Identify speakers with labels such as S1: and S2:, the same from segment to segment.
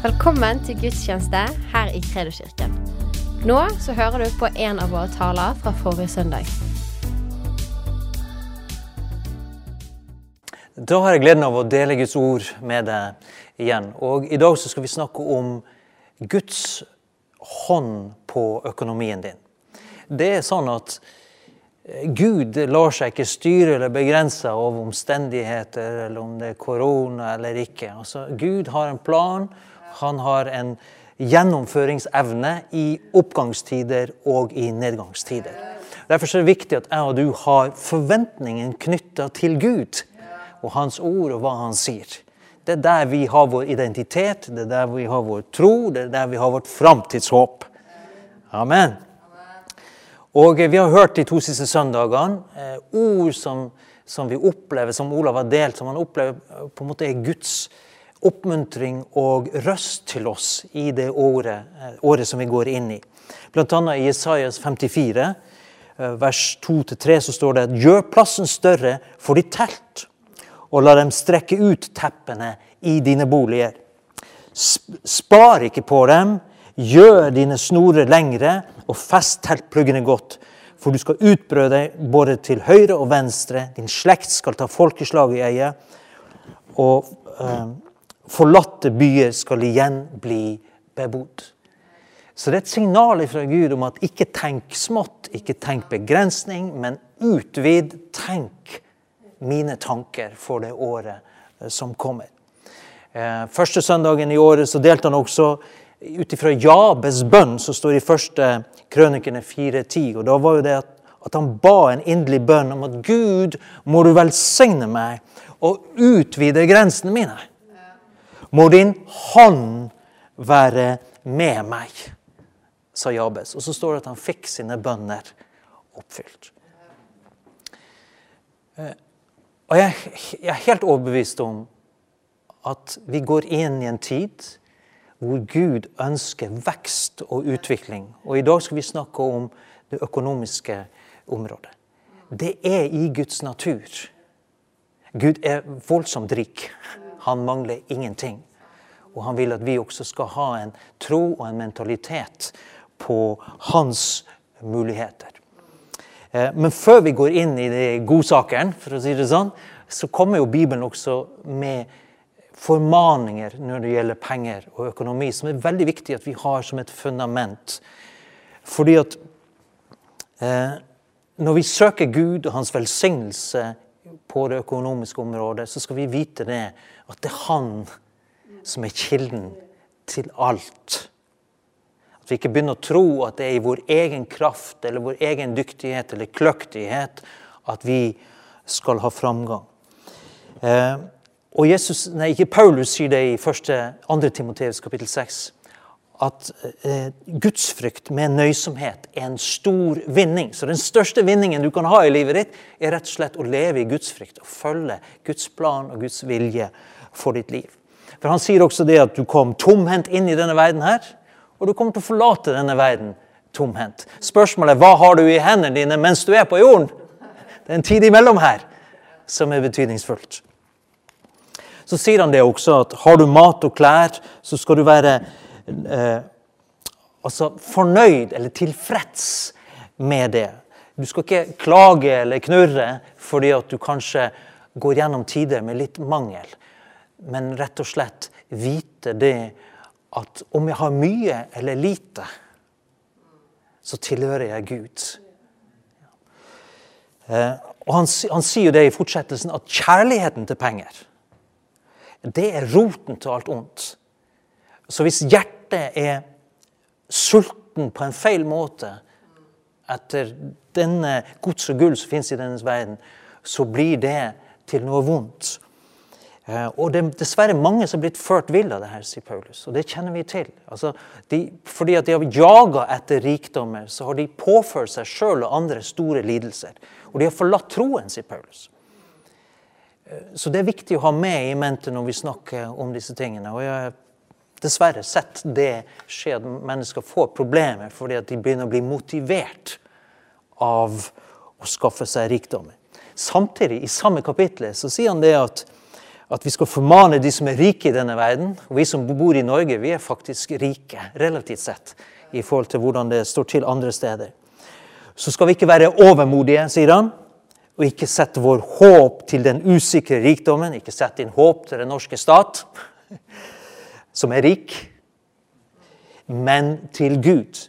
S1: Velkommen til gudstjeneste her i Kredoskirken. Nå så hører du på en av våre taler fra forrige søndag.
S2: Da har jeg gleden av å dele Guds ord med deg igjen. Og I dag så skal vi snakke om Guds hånd på økonomien din. Det er sånn at Gud lar seg ikke styre eller begrense av omstendigheter, eller om det er korona eller ikke. Altså, Gud har en plan han har en gjennomføringsevne i oppgangstider og i nedgangstider. Derfor er det viktig at jeg og du har forventningen knytta til Gud og Hans ord og hva Han sier. Det er der vi har vår identitet, det er der vi har vår tro, det er der vi har vårt framtidshåp. Amen. Og Vi har hørt de to siste søndagene eh, ord som, som, vi opplever, som Olav har delt, som han opplever på en måte er Guds oppmuntring og røst til oss i det året, eh, året som vi går inn i. Blant annet i Jesajas 54, eh, vers 2-3, så står det gjør plassen større for ditt telt, og la dem strekke ut teppene i dine boliger. Spar ikke på dem, gjør dine snorer lengre, og fest teltpluggene godt. For du skal utbrøde deg både til høyre og venstre. Din slekt skal ta folkeslag i eie. Og eh, Forlatte byer skal igjen bli bebodd. Så det er et signal fra Gud om at ikke tenk smått, ikke tenk begrensning, men utvid. Tenk mine tanker for det året eh, som kommer. Eh, første søndagen i året så delte han også ut ifra Jabes bønn, som står i første krønikene 4.10. Og da var jo det at, at han ba en inderlig bønn om at Gud, må du velsigne meg og utvide grensene mine. Må din hånd være med meg, sa Jabes. Og så står det at han fikk sine bønner oppfylt. Eh, og jeg, jeg er helt overbevist om at vi går inn i en tid hvor Gud ønsker vekst og utvikling. Og i dag skal vi snakke om det økonomiske området. Det er i Guds natur. Gud er voldsomt rik. Han mangler ingenting. Og han vil at vi også skal ha en tro og en mentalitet på hans muligheter. Eh, men før vi går inn i de godsakene, for å si det sånn, så kommer jo Bibelen også med formaninger når det gjelder penger og økonomi, som er veldig viktig at vi har som et fundament. Fordi at eh, når vi søker Gud og hans velsignelse på det økonomiske området, så skal vi vite det at det er Han som er kilden til alt. At vi ikke begynner å tro at det er i vår egen kraft eller vår egen dyktighet eller kløktighet at vi skal ha framgang. Eh, og Jesus, nei, ikke Paulus sier det i 2. Timoteus kapittel 6 at eh, gudsfrykt med nøysomhet er en stor vinning. Så den største vinningen du kan ha i livet ditt, er rett og slett å leve i gudsfrykt og følge Guds plan og Guds vilje for ditt liv. For Han sier også det at du kom tomhendt inn i denne verden her, og du kommer til å forlate denne verden tomhendt. Spørsmålet er hva har du i hendene dine mens du er på jorden? Det er en tid imellom her som er betydningsfullt. Så sier han det også at har du mat og klær, så skal du være eh, altså fornøyd eller tilfreds med det. Du skal ikke klage eller knurre fordi at du kanskje går gjennom tider med litt mangel men rett og slett vite det at om jeg har mye eller lite, så tilhører jeg Gud. Eh, og han, han sier jo det i fortsettelsen at kjærligheten til penger, det er roten til alt ondt. Så hvis hjertet er sulten på en feil måte etter denne gods og gull som finnes i denne verden, så blir det til noe vondt. Eh, og det er dessverre mange som har blitt ført vill av det her, sier Paulus. Og det kjenner vi til. Altså, de, fordi at de har jaga etter rikdommer, så har de påført seg sjøl og andre store lidelser. Og de har forlatt troen, sier Paulus. Eh, så det er viktig å ha med i mente når vi snakker om disse tingene. Og jeg dessverre sett det skje, at mennesker får problemer fordi at de begynner å bli motivert av å skaffe seg rikdommer. Samtidig, i samme kapittel, så sier han det at at vi skal formane de som er rike i denne verden. Og vi som bor i Norge, vi er faktisk rike, relativt sett, i forhold til hvordan det står til andre steder. Så skal vi ikke være overmodige, sier han, og ikke sette vår håp til den usikre rikdommen. Ikke sette inn håp til den norske stat, som er rik, men til Gud.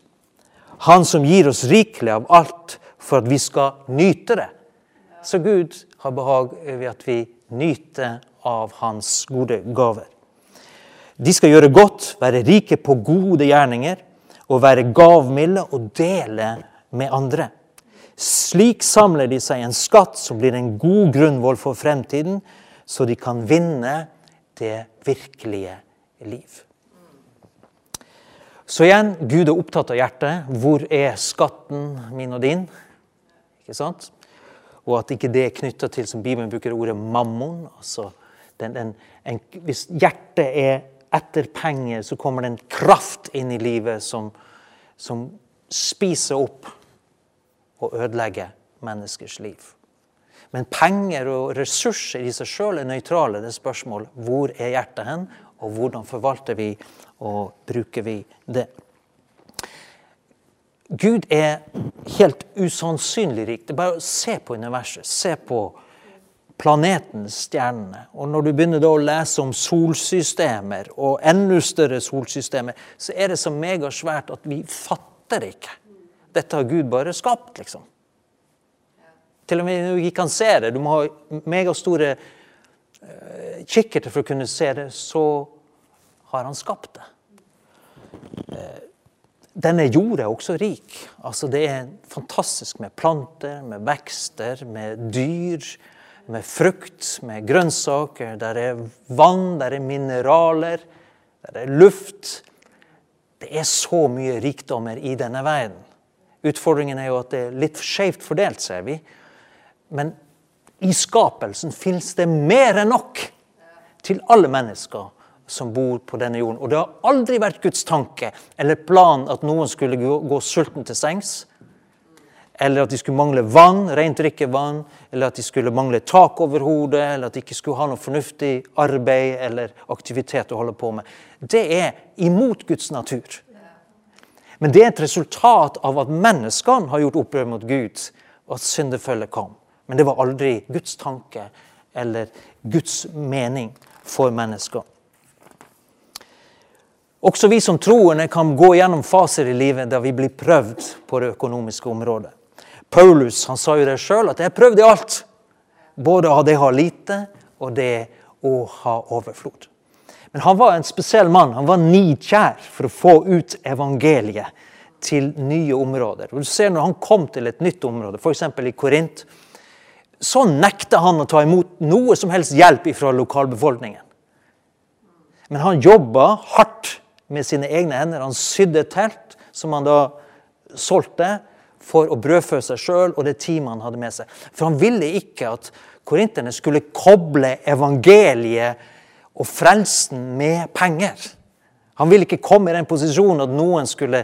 S2: Han som gir oss rikelig av alt for at vi skal nyte det. Så Gud har behag ved at vi nyter av hans gode gaver. De skal gjøre godt, være rike på gode gjerninger og være gavmilde og dele med andre. Slik samler de seg en skatt som blir en god grunnvoll for fremtiden, så de kan vinne det virkelige liv. Så igjen, Gud er opptatt av hjertet. Hvor er skatten min og din? Ikke sant? Og at ikke det er knytta til, som Bibelen bruker ordet mammon. altså den, den, en, hvis hjertet er etter penger, så kommer det en kraft inn i livet som, som spiser opp og ødelegger menneskers liv. Men penger og ressurser i seg sjøl er nøytrale. Det er spørsmål hvor er hjertet hen, og hvordan forvalter vi og bruker vi det. Gud er helt usannsynlig rik. Det er bare å se på universet. Se på planeten, stjernene. Og når du begynner å lese om solsystemer og enda større solsystemer, så er det så megasvært at vi fatter ikke. Dette har Gud bare skapt, liksom. Til og med vi ikke kan se det, du må ha megastore uh, kikkerter for å kunne se det, så har han skapt det. Uh, denne jorda er også rik. Altså, det er fantastisk med planter, med vekster, med dyr med frukt, med grønnsaker. Der er vann, der er mineraler, der er luft. Det er så mye rikdommer i denne verden. Utfordringen er jo at det er litt skjevt fordelt, ser vi. Men i skapelsen fins det mer enn nok til alle mennesker som bor på denne jorden. Og det har aldri vært Guds tanke eller plan at noen skulle gå, sulten til sengs eller at de skulle mangle vann, rent drikkevann, eller at de skulle mangle tak over hodet, eller at de ikke skulle ha noe fornuftig arbeid eller aktivitet å holde på med. Det er imot Guds natur. Men det er et resultat av at menneskene har gjort opprør mot Gud, og at syndefølget kom. Men det var aldri Guds tanke eller Guds mening for mennesker. Også vi som troende kan gå gjennom faser i livet der vi blir prøvd på det økonomiske området. Paulus han sa jo det sjøl, at 'jeg i alt'. Både av det å ha lite og det å ha overflod. Men han var en spesiell mann. Han var nidkjær for å få ut evangeliet til nye områder. Du ser Når han kom til et nytt område, f.eks. i Korint, så nekter han å ta imot noe som helst hjelp fra lokalbefolkningen. Men han jobba hardt med sine egne hender. Han sydde telt, som han da solgte for å brødfø seg sjøl og det teamet han hadde med seg. For han ville ikke at korinterne skulle koble evangeliet og frelsen med penger. Han ville ikke komme i den posisjonen at skulle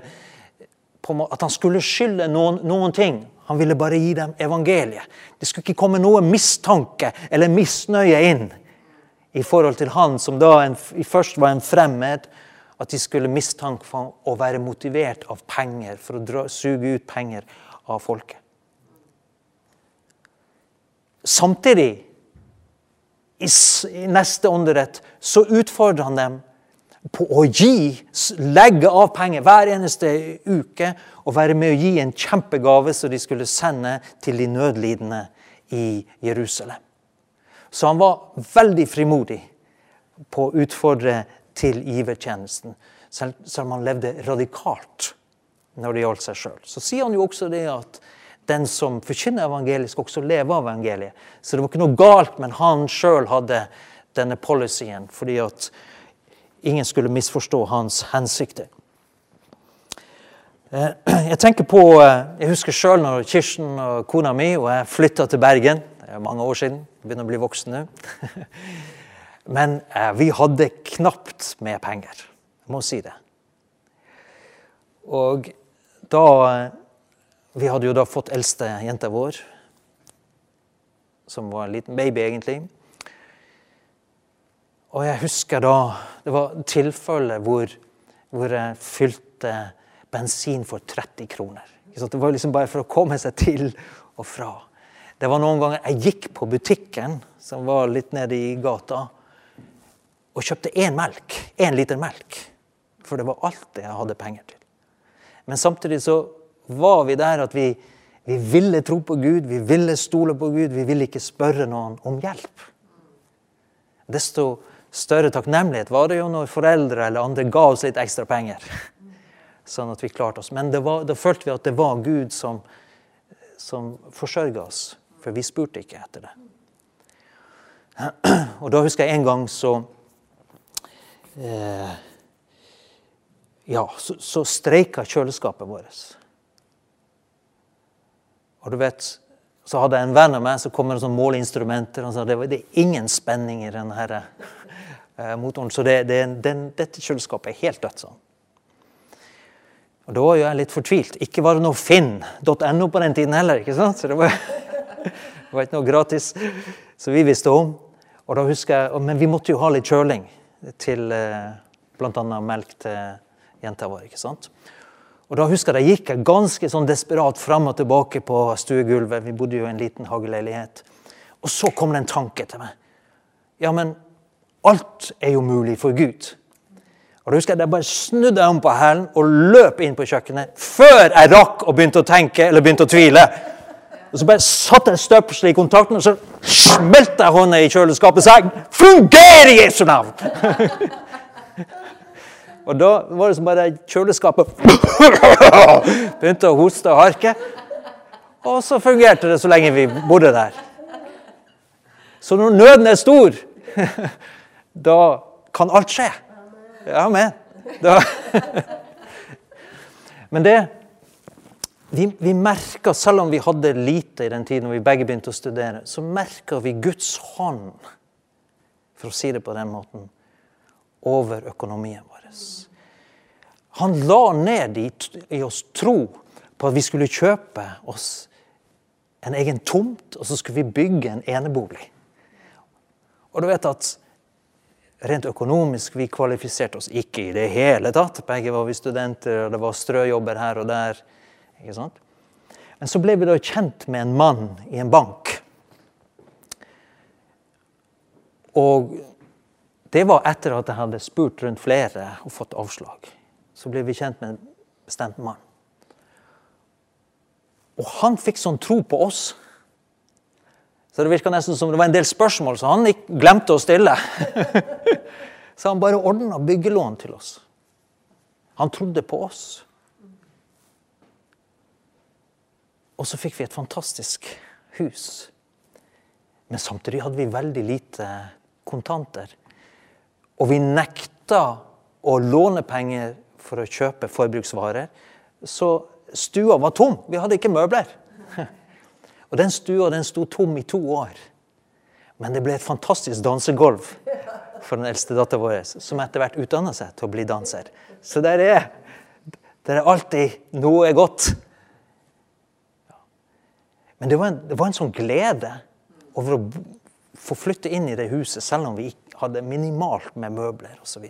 S2: at han skulle skylde noen, noen ting. Han ville bare gi dem evangeliet. Det skulle ikke komme noe mistanke eller misnøye inn i forhold til han som da en, først var en fremmed, at de skulle mistanke for å være motivert av penger, for å dra, suge ut penger av folket. Samtidig, i, neste åndedrett, så utfordrer han dem på å gi, legge av penger hver eneste uke og være med å gi en kjempegave som de skulle sende til de nødlidende i Jerusalem. Så han var veldig frimodig på å utfordre til givertjenesten, selv, om han levde radikalt når det gjaldt seg sjøl. Så sier han jo også det at den som forkynner evangeliet, skal også leve av evangeliet. Så det var ikke noe galt, men han sjøl hadde denne policyen fordi at ingen skulle misforstå hans hensikter. Eh, jeg tenker på, eh, jeg husker sjøl når Kirsten og kona mi og jeg flytta til Bergen. Det er mange år siden. Begynner å bli voksen nå. Men eh, vi hadde knapt med penger. Jeg må si det. Og da Vi hadde jo da fått eldste jenta vår, som var en liten baby, egentlig. Og jeg husker da Det var tilfeller hvor, hvor jeg fylte bensin for 30 kroner. Det var liksom bare for å komme seg til og fra. Det var noen ganger jeg gikk på butikken, som var litt nede i gata, og kjøpte én melk. Én liter melk. For det var alt det jeg hadde penger til. Men samtidig så var vi der at vi, vi ville tro på Gud, vi ville stole på Gud, vi ville ikke spørre noen om hjelp. Desto større takknemlighet var det jo når foreldre eller andre ga oss litt ekstra penger. Sånn at vi klarte oss. Men var, da følte vi at det var Gud som, som forsørga oss. For vi spurte ikke etter det. Og da husker jeg en gang så eh, Ja, så, så streika kjøleskapet vårt. Og du vet, så hadde jeg en venn av meg som kom med sånne måleinstrumenter. og sa det, var, det er ingen spenning i denne motoren, så det, det, den, dette kjøleskapet er helt dødt. sånn. Og Da var jeg litt fortvilt. Ikke var det noe finn.no på den tiden heller. ikke sant? Så det var, det var, ikke noe gratis som vi visste om. Og da husker jeg, Men vi måtte jo ha litt kjøling til eh, bl.a. melk til jenta vår. ikke sant? Og Da husker jeg Da gikk jeg ganske sånn desperat fram og tilbake på stuegulvet. Vi bodde jo i en liten hageleilighet. Og så kom det en tanke til meg. Ja, men alt er jo mulig for Gud. Og da husker Jeg jeg bare snudde om på hælen og løp inn på kjøkkenet før jeg rakk og begynte å tenke eller begynte å tvile. Og Så bare satte jeg støpselet i kontakten, og så smelte jeg hånda i kjøleskapet og sa 'Funger i Jesu navn!' og da var det som bare kjøleskapet begynte å hoste og harke. Og så fungerte det så lenge vi bodde der. Så når nøden er stor, da kan alt skje. Amen. Da. Men det vi, vi merka, selv om vi hadde lite i den tiden vi begge begynte å studere, så merka vi Guds hånd, for å si det på den måten, over økonomien vår. Han la ned i, i oss tro på at vi skulle kjøpe oss en egen tomt, og så skulle vi bygge en enebolig. Og du vet at Rent økonomisk vi kvalifiserte oss ikke i det hele tatt. Begge var vi studenter, og det var strøjobber her og der. Ikke sant? Men så ble vi da kjent med en mann i en bank. Og det var etter at jeg hadde spurt rundt flere og fått avslag. Så ble vi kjent med en bestemt mann. Og han fikk sånn tro på oss så det virka nesten som det var en del spørsmål så han glemte å stille. så han bare ordna byggelån til oss. Han trodde på oss. Og så fikk vi et fantastisk hus. Men samtidig hadde vi veldig lite kontanter. Og vi nekta å låne penger for å kjøpe forbruksvarer. Så stua var tom. Vi hadde ikke møbler. Og Den stua den sto tom i to år. Men det ble et fantastisk dansegulv for den eldste dattera vår, som etter hvert utdanna seg til å bli danser. Så der er, der er alltid noe godt. Men det var, en, det var en sånn glede over å få flytte inn i det huset, selv om vi hadde minimalt med møbler osv.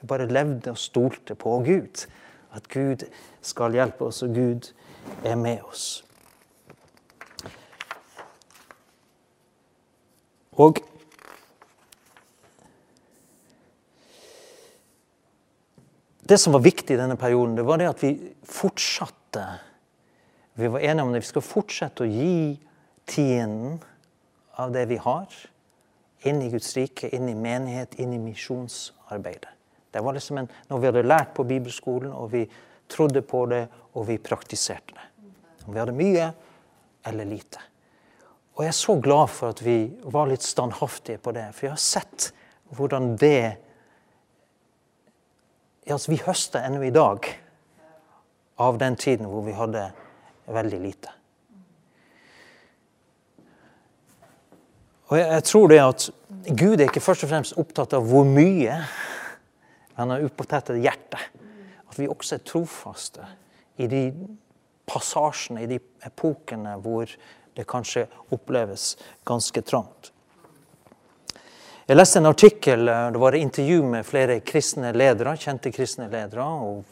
S2: Vi bare levde og stolte på Gud. At Gud skal hjelpe oss, og Gud er med oss. Og Det som var viktig i denne perioden, det var det at vi fortsatte Vi var enige om det. Vi skal fortsette å gi tienden av det vi har, inn i Guds rike, inn i menighet, inn i misjonsarbeidet. Det var liksom en, noe vi hadde lært på bibelskolen, og vi trodde på det, og vi praktiserte det. Om vi hadde mye eller lite. Og jeg er så glad for at vi var litt standhaftige på det, for jeg har sett hvordan det altså Vi høster ennå i dag av den tiden hvor vi hadde veldig lite. Og jeg, jeg tror det at Gud er ikke først og fremst opptatt av hvor mye. Han er upotettet av hjertet. At vi også er trofaste i de passasjene, i de epokene hvor kanskje oppleves ganske trangt. Jeg leste en artikkel, det var et intervju med flere kristne ledere, kjente kristne ledere, og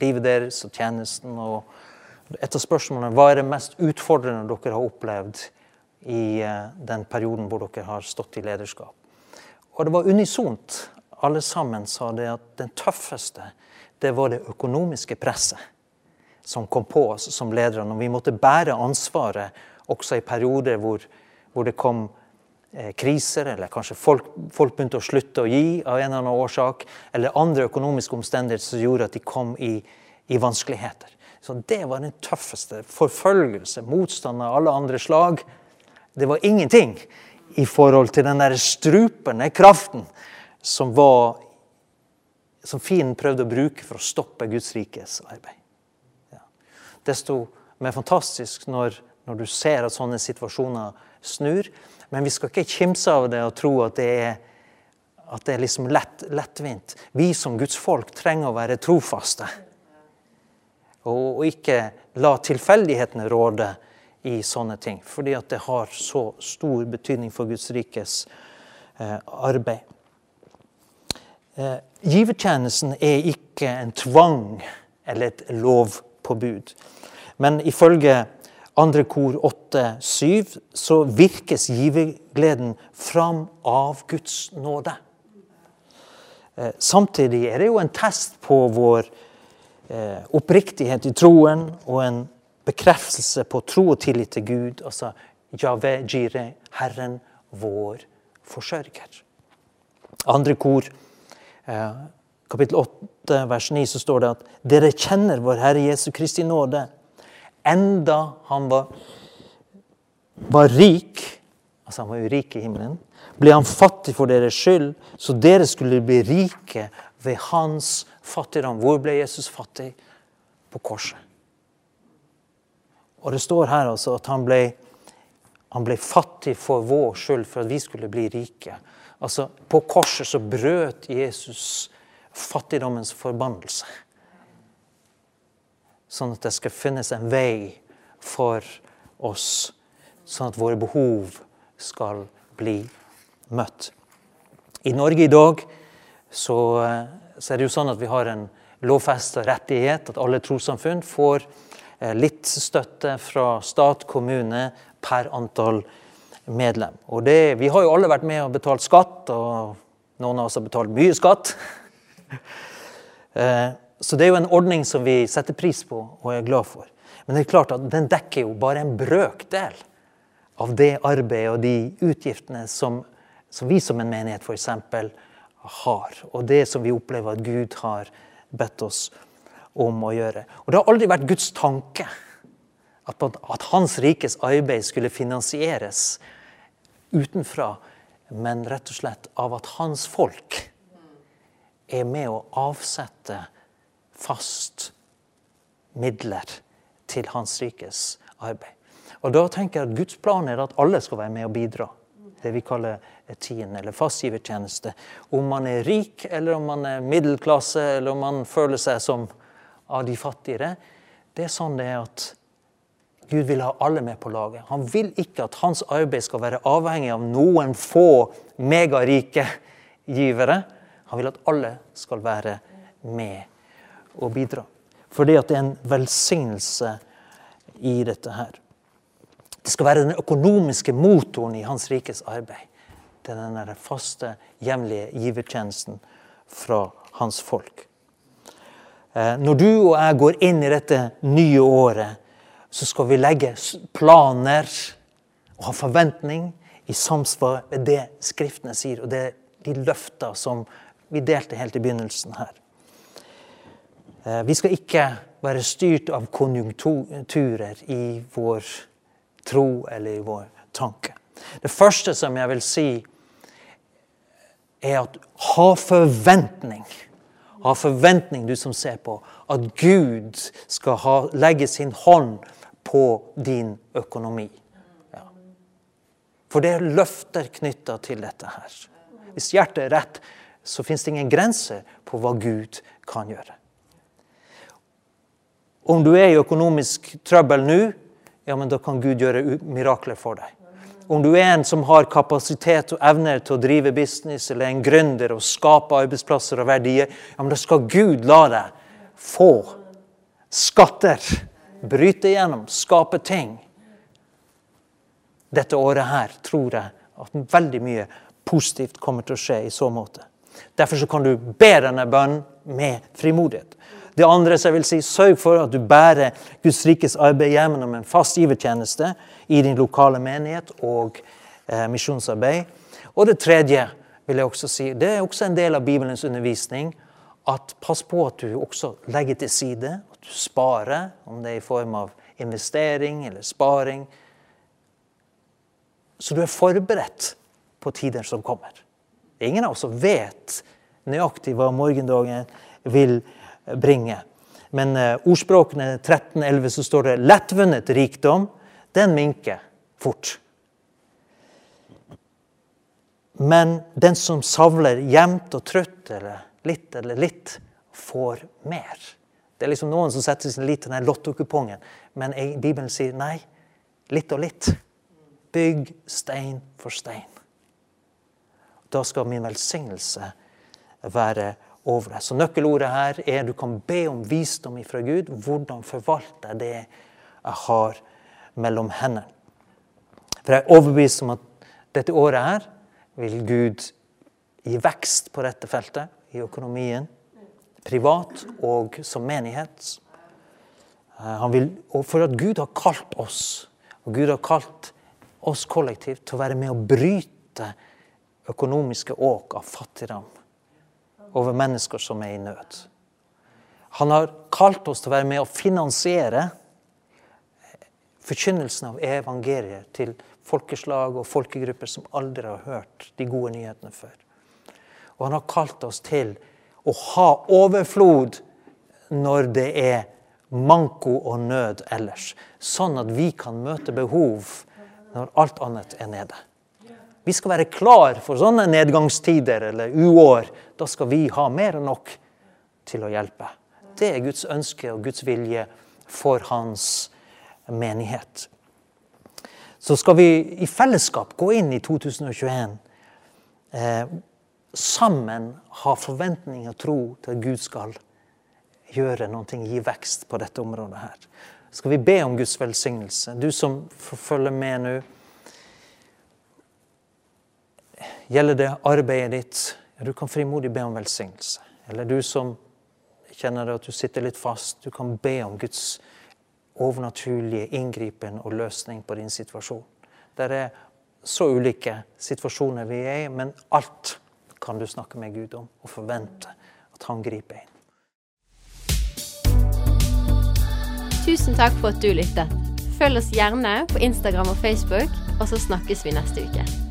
S2: livet deres og tjenesten. og Et av spørsmålene hva er det mest utfordrende dere har opplevd i den perioden hvor dere har stått i lederskap. Og det var unisont. Alle sammen sa det at den tøffeste det var det økonomiske presset som kom på oss som ledere. Når vi måtte bære ansvaret også i perioder hvor, hvor det kom eh, kriser, eller kanskje folk, folk, begynte å slutte å gi av en eller annen årsak, eller andre økonomiske omstendigheter som gjorde at de kom i, i vanskeligheter. Så Det var den tøffeste. Forfølgelse, motstand av alle andre slag. Det var ingenting i forhold til den der strupende kraften som var som fienden prøvde å bruke for å stoppe Guds rikes arbeid. Ja. Desto mer fantastisk når, når, du ser at sånne situasjoner snur. Men vi skal ikke kimse av det og tro at det er, at det er liksom lett, lettvint. Vi som Guds folk trenger å være trofaste. Og, og ikke la tilfeldighetene råde i sånne ting. Fordi at det har så stor betydning for Guds rikes eh, arbeid. Eh, givertjenesten er ikke en tvang eller et lovpåbud. Men ifølge andre kor 8-7 så virkes givergleden fram av Guds nåde. Eh, samtidig er det jo en test på vår eh, oppriktighet i troen og en bekreftelse på tro og tillit til Gud, altså Jave Jire, Herren vår forsørger. Andre kor Eh, kapittel 8, vers 9, så står det at dere kjenner vår Herre Jesu Kristi nåde. Enda han var, var rik, altså han var jo rik i himmelen, ble han fattig for deres skyld, så dere skulle bli rike ved hans fattigdom. Hvor ble Jesus fattig? På korset. Og det står her altså at han ble, han ble fattig for vår skyld, for at vi skulle bli rike. Altså, På korset så brøt Jesus fattigdommens forbannelse. Sånn at det skal finnes en vei for oss, sånn at våre behov skal bli møtt. I Norge i dag så, så er det jo sånn at vi har en lovfesta rettighet, at alle trossamfunn får eh, litt støtte fra stat, kommune per antall medlem. Og det, vi har jo alle vært med og betalt skatt, og noen av oss har betalt mye skatt. Så det er jo en ordning som vi setter pris på og er glad for. Men det er klart at den dekker jo bare en brøkdel av det arbeidet og de utgiftene som, som vi som en menighet f.eks. har. Og det som vi opplever at Gud har bedt oss om å gjøre. Og det har aldri vært Guds tanke at, at Hans rikes arbeid skulle finansieres utenfra, men rett og slett av at hans folk er med å avsette fast midler til Hans rikes arbeid. Og Da tenker jeg at Guds plan er at alle skal være med og bidra. Det vi kaller tiende eller fastgivertjeneste. Om man er rik, eller om man er middelklasse, eller om man føler seg som av de fattigere. Det er sånn det er at Gud vil ha alle med på laget. Han vil ikke at hans arbeid skal være avhengig av noen få megarike givere. Han vil at alle skal være med og bidra. Fordi at det er en velsignelse i dette her. Det skal være den økonomiske motoren i Hans rikes arbeid. Det er den faste, hjemlige givertjenesten fra hans folk. Eh, når du og jeg går inn i dette nye året, så skal vi legge planer og ha forventning i samsvar med det Skriftene sier, og det de løfter som vi delte helt i begynnelsen her. Eh, vi skal ikke være styrt av konjunkturer i vår tro eller i vår tanke. Det første som jeg vil si, er at ha forventning. Ha forventning, du som ser på, at Gud skal ha, legge sin hånd på din økonomi. Ja. For det er løfter knytta til dette her. Hvis hjertet er rett, så fins det ingen grenser på hva Gud kan gjøre. Om du er i økonomisk trøbbel nå, ja, men da kan Gud gjøre mirakler for deg. om du er en som har kapasitet og evner til å drive business, eller en gründer og skape arbeidsplasser og verdier, ja, men da skal Gud la deg få skatter. Bryte igjennom, skape ting. Dette året her tror jeg at veldig mye positivt kommer til å skje i så måte. Derfor så kan du be denne bønnen med frimodighet. Det andre som jeg vil si, Sørg for at du bærer Guds rikes arbeid gjennom en fast givertjeneste i din lokale menighet og eh, misjonsarbeid. Og det tredje vil jeg også si, det er også en del av Bibelens undervisning at pass på at du også legger til side, at du sparer, om det er i form av investering eller sparing. Så du er forberedt på tider som kommer. Er ingen av oss vet nøyaktig hva morgendagen vil bringe. Men uh, ordspråkene 13.11 så står det 'lettvunnet rikdom'. Den minker fort. Men den som savler jevnt og trutt, eller litt eller litt, får mer. Det er liksom noen som setter sin lit til den lottokupongen, men Bibelen sier nei. Litt og litt. Bygg stein for stein. Da skal min velsignelse være over deg. Så nøkkelordet her er du kan be om visdom ifra Gud. Hvordan forvalter jeg det jeg har mellom hendene? For jeg er overbevist om at dette året her vil Gud gi vekst på dette feltet, i økonomien, privat og som menighet. Eh, vil, og for at Gud har kalt oss, og Gud har kalt oss kollektivt til å være med å bryte økonomiske åk av fattigdom over mennesker som er i nød. Han har kalt oss til å være med å finansiere forkynnelsen av evangeliet til folkeslag og folkegrupper som aldri har hørt de gode nyhetene før. Og han har kalt oss til å ha overflod når det er manko og nød ellers. Sånn at vi kan møte behov når alt annet er nede. Vi skal være klar for sånne nedgangstider eller uår. Da skal vi ha mer enn nok til å hjelpe. Det er Guds ønske og Guds vilje for hans menighet. Så skal vi i fellesskap gå inn i 2021 eh, sammen ha forventning og tro til at Gud skal gjøre noe, gi vekst på dette området her. Skal vi be om Guds velsignelse? Du som følger med nå Gjelder det arbeidet ditt, ja, du kan frimodig be om velsignelse. Eller du som kjenner at du sitter litt fast, du kan be om Guds overnaturlige inngripen og løsning på din situasjon. Det er så ulike situasjoner vi er i, men alt kan du snakke med Gud om og forvente at han griper inn.
S1: Tusen takk for at du lyttet. Følg oss gjerne på Instagram og Facebook, og så snakkes vi neste uke.